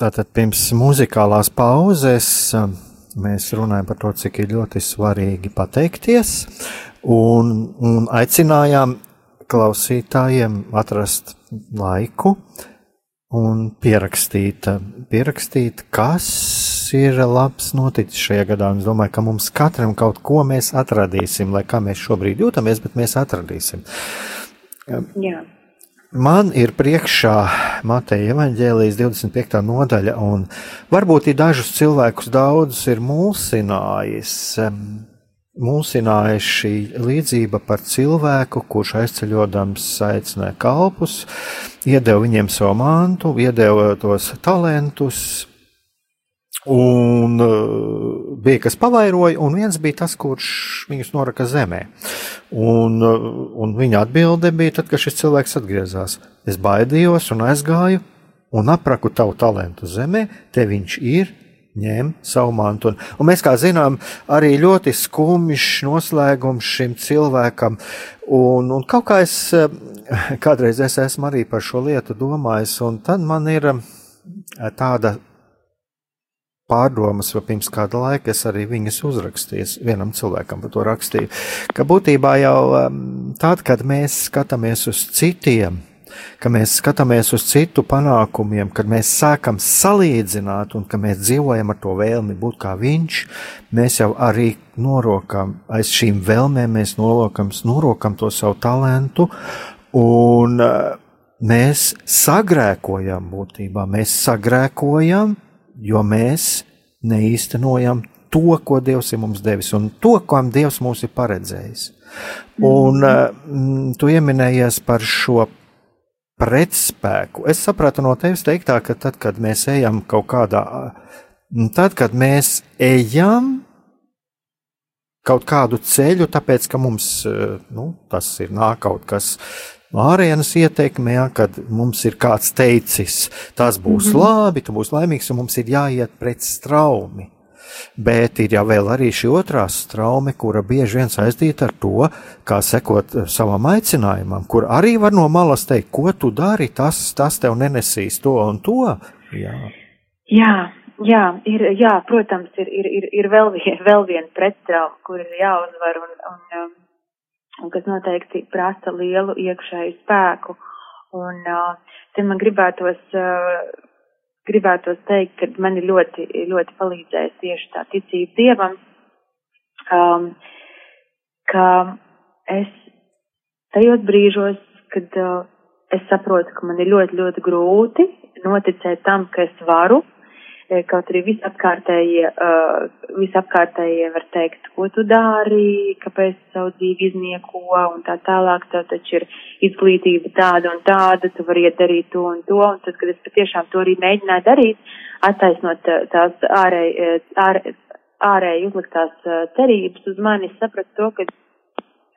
Tātad pirms muzikālās pauzes um, mēs runājam par to, cik ir ļoti svarīgi pateikties, un, un aicinājām klausītājiem atrast laiku un pierakstīt, pierakstīt, kas ir labs noticis šajā gadā. Es domāju, ka mums katram kaut ko mēs atradīsim, lai kā mēs šobrīd jūtamies, bet mēs atradīsim. Jā. Man ir priekšā Mateja evaņģēlijas 25. nodaļa, un varbūt ir dažus cilvēkus daudzus ir mulsinājis. Mulsināja šī līdzība par cilvēku, kurš aizceļodams aicināja kalpus, iedeva viņiem savu mantu, iedeva tos talantus, Un uh, bija kas pavairoja, un viens bija tas, kurš viņus noraka zemē. Un, uh, un viņa atbilde bija, tad, kad šis cilvēks atgriezās. Es baidījos un aizgāju un apraku tavu talantu zemē, te viņš ir, ņem savu mantu. Un, mēs, kā zinām, arī ļoti skumjš noslēgums šim cilvēkam. Un, un kaut kā es kādreiz es esmu arī par šo lietu domājis, un tad man ir tāda pārdomas, jo pirms kāda laika es arī viņas uzrakstīju, vienam cilvēkam par to rakstīju, ka būtībā jau um, tad, kad mēs skatāmies uz citiem, ka mēs skatāmies uz citu panākumiem, kad mēs sākam salīdzināt un ka mēs dzīvojam ar to vēlmi būt kā viņš, mēs jau arī norokam aiz šīm vēlmēm, mēs norokam, norokam to savu talantu un uh, mēs sagrēkojam būtībā, mēs sagrēkojam jo mēs neīstenojam to, ko Dievs ir mums devis, un to, kam Dievs mums ir paredzējis. Un mm. tu pieminējies par šo pretspēku. Es sapratu no tevis teiktā, ka tad, kad mēs ejam kaut kādā, tad, kad mēs ejam kaut kādu ceļu, tāpēc, ka mums eh, nu, tas ir nāk kaut kas ārienes ietekme, ja, kad mums ir kāds teicis, tas būs mm -hmm. labi, tu būsi laimīgs, un mums ir jāiet pret straumi. Bet ir jau vēl arī šī otrā straume, kura bieži vien saistīta ar to, kā sekot eh, savam aicinājumam, kur arī var no malas teikt, ko tu dari, tas, tas tev nenesīs to un to. Jā, jā, jā, ir, jā protams, ir, ir, ir, ir vēl, vien, vēl viena pretstrauma, kur ir jāuzvar, un, un um, un kas noteikti prasa lielu iekšēju spēku. Un uh, te man gribētos, uh, gribētos teikt, ka man ir ļoti, ļoti palīdzējis tieši tā ticība Dievam, um, ka es tajos brīžos, kad uh, es saprotu, ka man ir ļoti, ļoti grūti noticēt tam, ka es varu, kaut arī visapkārtējie, uh, visapkārtējie var teikt, ko tu dari, kāpēc savu dzīvi iznieko un tā tālāk, tev taču ir izglītība tāda un tāda, tu vari iet darīt to un to, un tad, kad es patiešām to arī mēģināju darīt, attaisnot tās ārēji, ār, ārēji uzliktās cerības uz mani, es sapratu to, ka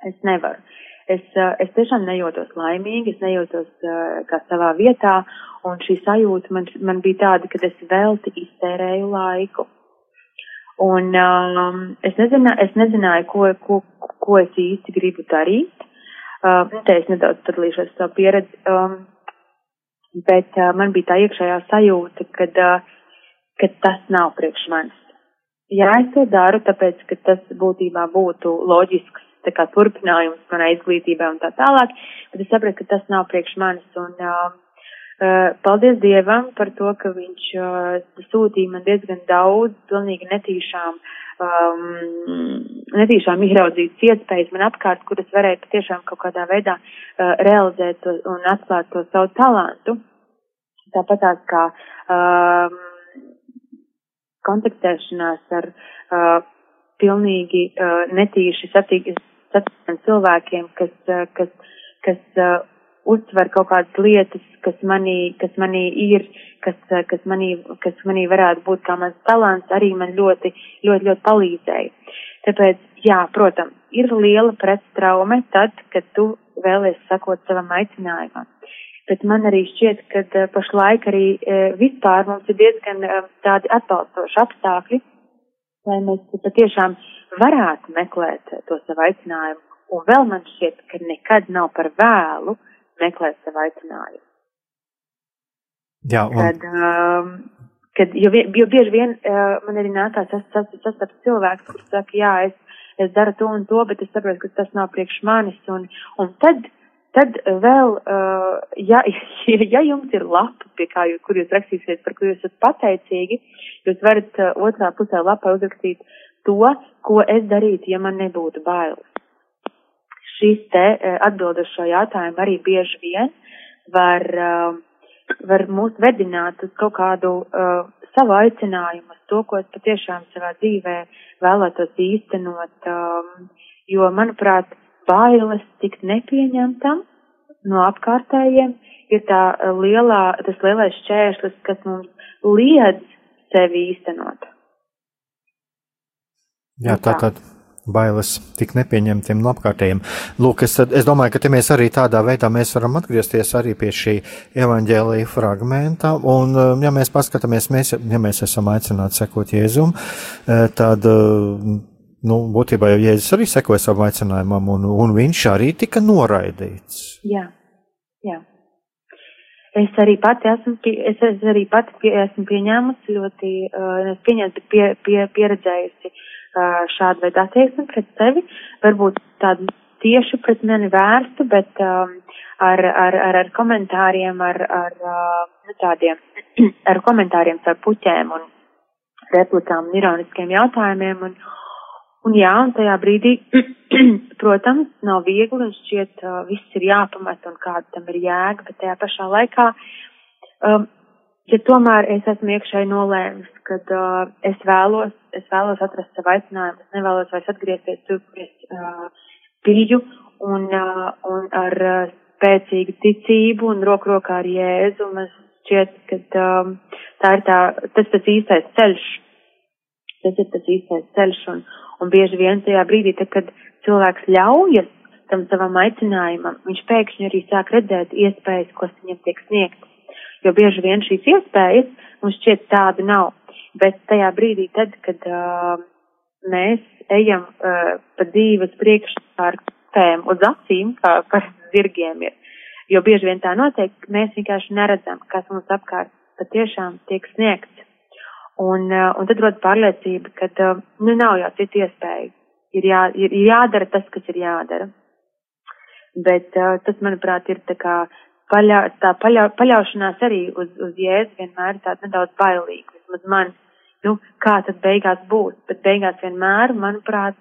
es nevaru es, es tiešām nejūtos laimīgi, es nejūtos uh, kā savā vietā, un šī sajūta man, man bija tāda, ka es velti iztērēju laiku. Un um, es, nezināju, es nezināju, ko, ko, ko es īsti gribu darīt. Uh, te es nedaudz padalīšos savu pieredzi, um, bet uh, man bija tā iekšējā sajūta, kad, uh, ka tas nav priekš manis. Jā, es to daru, tāpēc, ka tas būtībā būtu loģisks tā kā turpinājums manai izglītībai un tā tālāk, bet es sapratu, ka tas nav priekš manis un uh, uh, paldies Dievam par to, ka viņš uh, sūtīja man diezgan daudz pilnīgi netīšām, um, netīšām izraudzītas iespējas man apkārt, kuras varēja patiešām kaut kādā veidā uh, realizēt un atklāt to savu talantu. Tāpat tās kā um, kontaktēšanās ar uh, pilnīgi uh, netīši satīk, satiekam cilvēkiem, kas, eh, kas, kas uh, uztver kaut kādas lietas, kas manī, kas manī ir, kas, uh, kas, manī, kas manī varētu būt kā mans talants, arī man ļoti, ļoti, ļoti palīdzēja. Tāpēc, jā, protams, ir liela pretstraume tad, kad tu vēlies sakot savam aicinājumam. Bet man arī šķiet, ka pašlaik arī vispār mums ir diezgan tādi atbalstoši apstākļi, lai mēs patiešām varētu meklēt to savu aicinājumu. Un vēl man šķiet, ka nekad nav par vēlu meklēt savu aicinājumu. Jā, un... Kad, um, kad, jo, jo bieži vien uh, man arī nākās sastapt cilvēks, kurš saka, jā, es, es daru to un to, bet es saprotu, ka tas nav priekš manis. Un, un tad Tad vēl, uh, ja, ja jums ir lapa, pie kā jūs, kur jūs rakstīsiet, par ko jūs esat pateicīgi, jūs varat uh, otrā pusē lapā uzrakstīt to, ko es darītu, ja man nebūtu bailes. Šīs te uh, atbildes šo jautājumu arī bieži vien var, var mūs vedināt uz kaut kādu uh, savu aicinājumu, uz to, ko es patiešām savā dzīvē vēlētos īstenot, um, jo, manuprāt, bailes tikt nepieņemtam no apkārtējiem ir tā lielā, tas lielais šķēršlis, kas mums liedz sevi īstenot. Jā, tā tad bailes tik nepieņemtiem no apkārtējiem. Lūk, es, es domāju, ka mēs arī tādā veidā mēs varam atgriezties arī pie šī evaņģēlīja fragmenta, un ja mēs paskatāmies, mēs, ja mēs esam aicināti sekot Jēzum, tad nu, būtībā jau Jēzus arī sekoja savam aicinājumam, un, un viņš arī tika noraidīts. Jā, jā. Es arī pati esmu, es, es arī pati pie, esmu pieņēmusi ļoti, uh, pieņēmusi, bet pie, pie, pieredzējusi uh, šādu veidu attieksmi pret sevi, varbūt tādu tieši pret mani vērstu, bet um, ar, ar, ar, ar komentāriem, ar, ar uh, tādiem, ar komentāriem ar puķēm un replikām un ironiskiem jautājumiem. Un, Un jā, un tajā brīdī, protams, nav viegli un šķiet, uh, viss ir jāpamat un kāda tam ir jēga, bet tajā pašā laikā, um, ja tomēr es esmu iekšēji nolēmis, kad uh, es vēlos, es vēlos atrast savu aicinājumu, es nevēlos vairs atgriezties tur, kur es uh, biju, un, uh, un ar uh, spēcīgu ticību un roku rokā ar Jēzu, man šķiet, ka um, tā ir tā, tas tas īstais ceļš, tas ir tas īstais ceļš, un, Un bieži vien tajā brīdī, tad, kad cilvēks ļaujas tam savam aicinājumam, viņš pēkšņi arī sāk redzēt iespējas, kas viņam tiek sniegtas. Jo bieži vien šīs iespējas mums šķiet tāda nav. Bet tajā brīdī, tad, kad uh, mēs ejam uh, pa dzīves priekšstārdēm uz acīm, kā par zirgiem ir, jo bieži vien tā notiek, mēs vienkārši neredzam, kas mums apkārt patiešām tiek sniegts. Un, eh, un tad rodas pārliecība, ka eh, nu, nav jau citu iespēju. Ir, jā, ir, ir jādara tas, kas ir jādara. Bet uh, tas, manuprāt, ir tā kā paļā, tā paļau, paļaušanās arī uz, uz jēzu vienmēr tāda nedaudz bailīga. Vismaz man, nu, kā tad beigās būs, bet beigās vienmēr, manuprāt,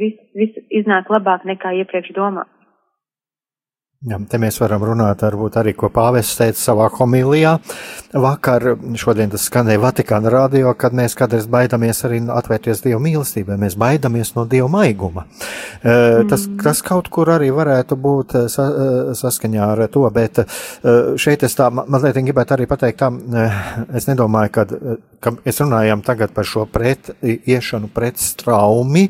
viss vis iznāk labāk nekā iepriekš domā. Jā, te mēs varam runāt varbūt arī, ko pāvests teica savā homilijā. Vakar, šodien tas skanēja Vatikāna radio, kad mēs kādreiz baidamies arī atvērties Dieva mīlestībai, mēs baidamies no Dieva maiguma. Mm. Tas, tas kaut kur arī varētu būt sa, saskaņā ar to, bet šeit es tā mazliet gribētu arī pateikt, tā, es nedomāju, ka, ka mēs runājam tagad par šo pret, iešanu pret straumi,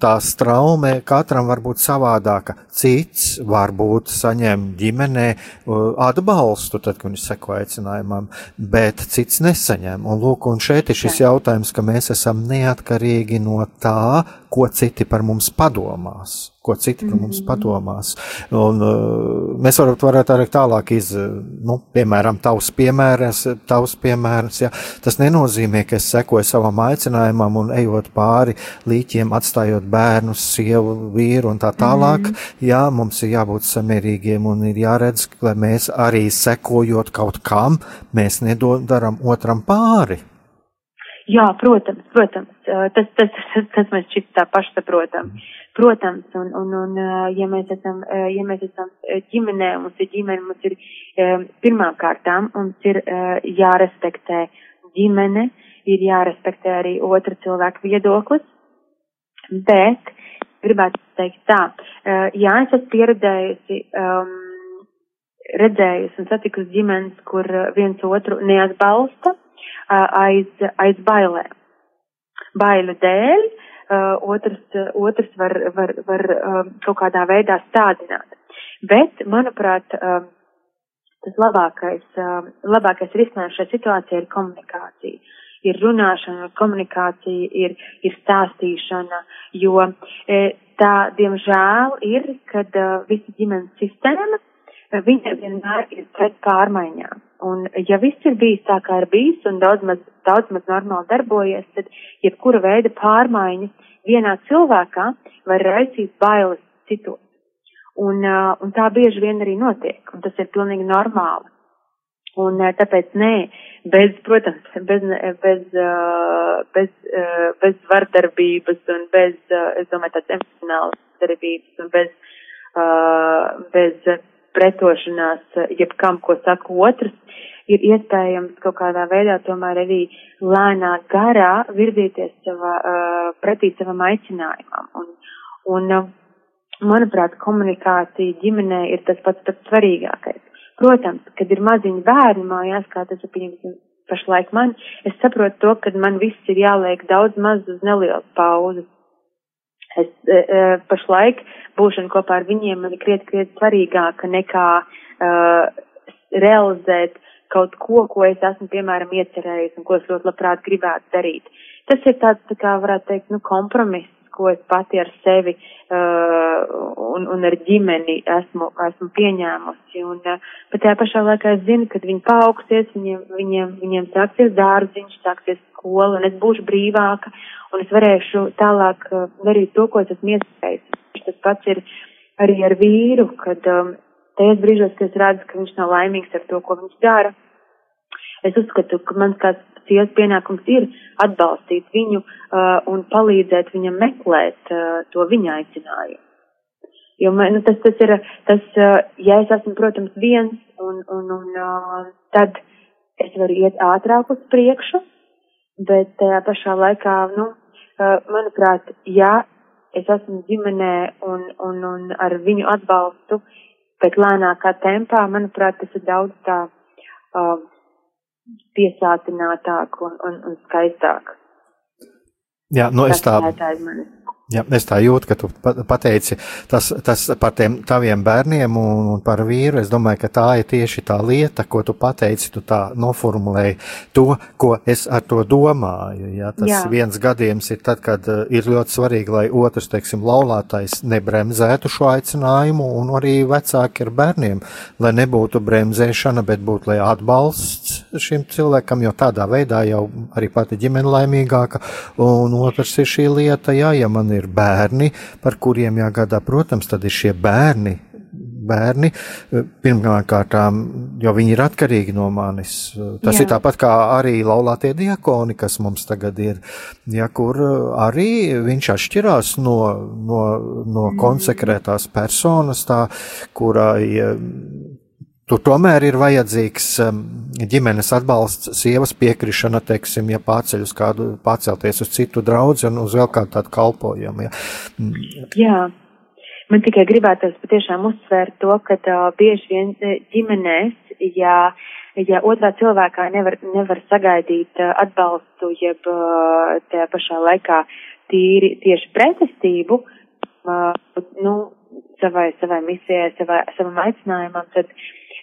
tā straume katram var būt savādāka. Cits var varbūt saņem ģimenē atbalstu, tad, kad viņš seko aicinājumam, bet cits nesaņem. Un, lūk, un šeit ir šis jautājums, ka mēs esam neatkarīgi no tā, ko citi par mums padomās ko citi par mums mhm. padomās. Un, uh, mēs varam, varētu arī tālāk iz, nu, piemēram, tavs piemērs, tavs piemērs, ja. Tas nenozīmē, ka es sekoju savam aicinājumam un ejot pāri līķiem, atstājot bērnus, sievu, vīru un tā tālāk. Mm. Jā, mums ir jābūt samierīgiem un ir jāredz, lai mēs arī sekojot kaut kam, mēs nedodaram otram pāri. Jā, protams, protams, tas, tas, tas, tas mēs šķiet tā pašsaprotam. Protams, un, un, un ja mēs esam, ja mēs esam ģimenē, mums ir ģimene, mums ir pirmām kārtām, mums ir jārespektē ģimene, ir jārespektē arī otra cilvēka viedoklis, bet gribētu teikt tā, jā, es esmu pieredzējusi, um, redzējusi un satikusi ģimenes, kur viens otru neatbalsta aiz, aiz bailēm. Bailu dēļ, otrs, otrs var, var, var kaut kādā veidā stādināt. Bet, manuprāt, tas labākais, labākais risinājums šajā situācijā ir komunikācija. Ir runāšana, komunikācija, ir, ir stāstīšana, jo tā, diemžēl, ir, kad visa ģimenes sistēma viņa vienmēr ir pret pārmaiņām. Un ja viss ir bijis tā, kā ir bijis un daudz maz, daudz maz normāli darbojies, tad jebkura veida pārmaiņas vienā cilvēkā var raisīt bailes citos. Un, uh, un tā bieži vien arī notiek, un tas ir pilnīgi normāli. Un uh, tāpēc nē, bez, protams, bez, bez, uh, bez, bez vardarbības un bez, es domāju, tādas emocionālas darbības un bez, bez pretošanās eh, jebkam, ko saka otrs, ir iespējams kaut kādā veidā tomēr arī lēnā garā virzīties savā, uh, pretī savam aicinājumam. Un, un, uh, manuprāt, komunikācija ģimenē ir tas pats pats svarīgākais. Protams, kad ir maziņi bērni mājās, kā tas ir pieņemts pašlaik man, es saprotu to, ka man viss ir jāliek daudz maz uz nelielas pauzes Es e, e, pašlaik būšana kopā ar viņiem man ir krietni, krietni svarīgāka nekā uh, realizēt kaut ko, ko es esmu, piemēram, iecerējis un ko es ļoti labprāt gribētu darīt. Tas ir tāds, tā kā varētu teikt, nu, kompromiss, ko es pati ar sevi uh, un, un ar ģimeni esmu, esmu pieņēmusi. Un uh, pat tajā pašā laikā es zinu, kad viņi paaugsies, viņiem, viņiem, viņiem sāksies dārziņš, sāksies skola, un es būšu brīvāka, un es varēšu tālāk uh, darīt to, ko es esmu iecerējis. Tas pats ir arī ar vīru, kad um, tajos brīžos, kad es redzu, ka viņš nav laimīgs ar to, ko viņš dara, es uzskatu, ka mans kāds sievas pienākums ir atbalstīt viņu uh, un palīdzēt viņam meklēt uh, to viņa aicinājumu. Jo man, nu, tas, tas ir, tas, uh, ja es esmu, protams, viens, un, un, un uh, tad es varu iet ātrāk uz priekšu, bet tajā pašā laikā, nu, manuprāt, ja es esmu ģimenē un, un, un ar viņu atbalstu, bet lēnākā tempā, manuprāt, tas ir daudz tā uh, piesātinātāk un, un, un skaistāk. Jā, nu es tā. Jā, es tā jūtu, ka tu pateici tas, tas par tiem taviem bērniem un, un par vīru. Es domāju, ka tā ir tieši tā lieta, ko tu pateici, tu tā noformulēji to, ko es ar to domāju. Jā, tas Jā. viens gadījums ir tad, kad uh, ir ļoti svarīgi, lai otrs, teiksim, laulātais nebremzētu šo aicinājumu un arī vecāki ar bērniem, lai nebūtu bremzēšana, bet būtu, lai atbalsts šim cilvēkam, jo tādā veidā jau arī pati ģimene laimīgāka. Un otrs ir šī lieta, jā, ja man ir ir bērni, par kuriem jāgādā. Protams, tad ir šie bērni bērni, pirmkārt, jo viņi ir atkarīgi no manis. Tas Jā. ir tāpat kā arī laulātie diakoni, kas mums tagad ir, ja, kur arī viņš atšķirās no, no, no mm. konsekrētās personas, tā, kurai Tur tomēr ir vajadzīgs um, ģimenes atbalsts, sievas piekrišana, teiksim, ja pārceļ uz kādu, pārcelties uz citu draugu un uz vēl kādu tādu kalpojumu. Ja. Mm. Jā, man tikai gribētos patiešām uzsvērt to, ka uh, bieži vien ģimenēs, ja, ja otrā cilvēkā nevar, nevar sagaidīt atbalstu, jeb tajā pašā laikā tīri tieši pretestību, nu, savai, savai misijai, savai, savam aicinājumam, tad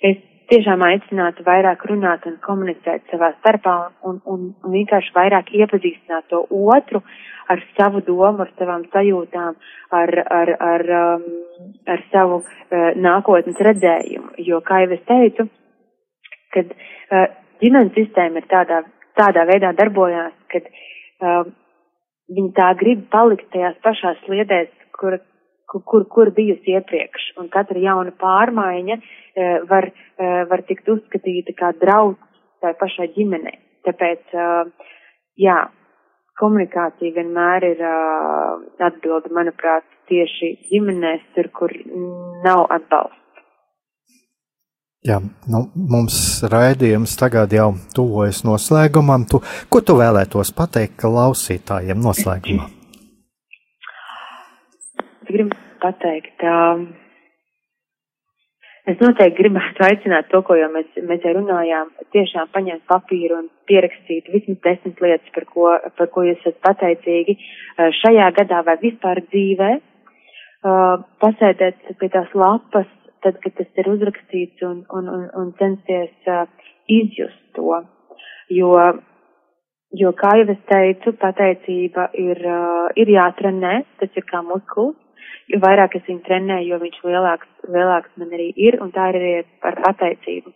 es tiešām aicinātu vairāk runāt un komunicēt savā starpā un, un, un vienkārši vairāk iepazīstināt to otru ar savu domu, ar savām sajūtām, ar, ar, ar, um, ar savu uh, nākotnes redzējumu. Jo, kā jau es teicu, kad uh, ģimenes sistēma ir tādā, tādā veidā darbojās, kad uh, viņi tā grib palikt tajās pašās sliedēs, kur, kur, kur bijusi iepriekš, un katra jauna pārmaiņa e, var, e, var tikt uzskatīta kā drauds tai pašai ģimenei. Tāpēc, e, jā, komunikācija vienmēr ir atbilde, manuprāt, tieši ģimenēs, tur, kur nav atbalsts. Jā, nu, mums raidījums tagad jau tuvojas noslēgumam. Tu, ko tu vēlētos pateikt klausītājiem noslēgumā? gribu pateikt, es noteikti gribētu aicināt to, ko jau mēs, mēs jau runājām, tiešām paņemt papīru un pierakstīt vismaz desmit lietas, par ko, par ko jūs esat pateicīgi uh, šajā gadā vai vispār dzīvē. Uh, pasēdēt pie tās lapas, tad, kad tas ir uzrakstīts un, un, un, un censties uh, izjust to. Jo Jo, kā jau es teicu, pateicība ir, ir jātrenē, tas ir kā muskulis, jo vairāk es viņu trenēju, jo viņš lielāks, lielāks man arī ir, un tā ir arī par pateicību.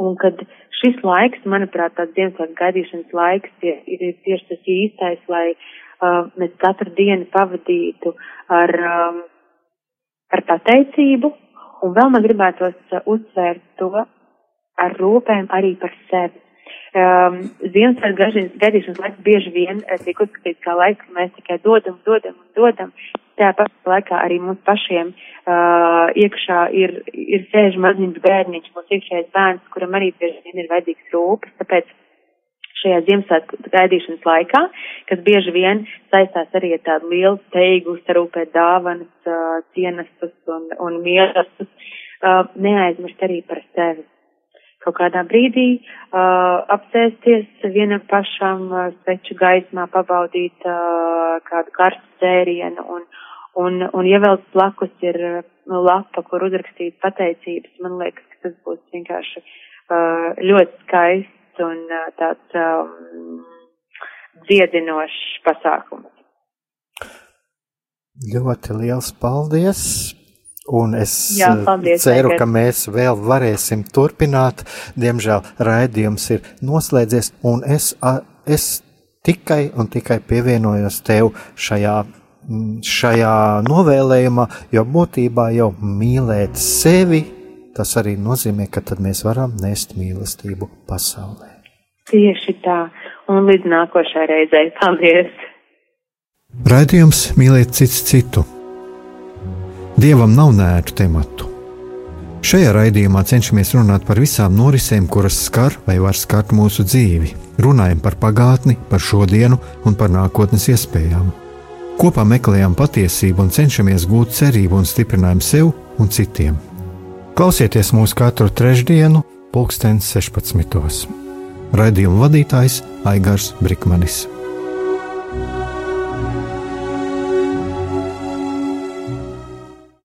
Un kad šis laiks, manuprāt, tāds Ziemassvētku gaidīšanas laiks ir, ir tieši tas īstais, lai uh, mēs katru dienu pavadītu ar, um, ar pateicību, un vēl man gribētos uh, uzsvērt to ar rūpēm arī par sevi. Um, Ziemassvētku gaidīšanas laiks bieži vien tiek uzskatīts kā laiks, ka mēs tikai dodam, dodam un dodam, tajā pašā laikā arī mums pašiem uh, iekšā ir, ir sēž maziņš bērniņš, mums iekšējais bērns, kuram arī bieži vien ir vajadzīgs rūpes, tāpēc šajā Ziemassvētku gaidīšanas laikā, kas bieži vien saistās arī ar tādu lielu steigu, sarūpēt dāvanas, uh, cienestus un, un mīlestus, uh, neaizmirst arī par sevi. Kaut kādā brīdī uh, apsēsties vienam pašam uh, sveču gaismā, pabaudīt uh, kādu karstu dzērienu un, Un, un vēl blakus ir nu, lapa, kur uzrakstīt pateicības, man liekas, ka tas būs vienkārši uh, ļoti skaists un uh, tāds um, dziedinošs pasākums. Ļoti liels paldies! Un es Jā, paldies, ceru, tagad. ka mēs vēl varēsim turpināt. Diemžēl raidījums ir noslēdzies, un es, es tikai un tikai pievienojos tev šajā šajā novēlējumā, jo būtībā jau mīlēt sevi, tas arī nozīmē, ka tad mēs varam nest mīlestību pasaulē. Tieši tā, un līdz nākošai reizei paldies! Raidījums mīlēt cits citu. Dievam nav nētu tematu. Šajā raidījumā cenšamies runāt par visām norisēm, kuras skar vai var skart mūsu dzīvi. Runājam par pagātni, par šodienu un par nākotnes iespējām. Kopā meklējam patiesību un cenšamies gūt cerību un stiprinājumu sev un citiem. Klausieties mūsu katru trešdienu, pulksten 16. Raidījuma vadītājs Aigars Brikmanis.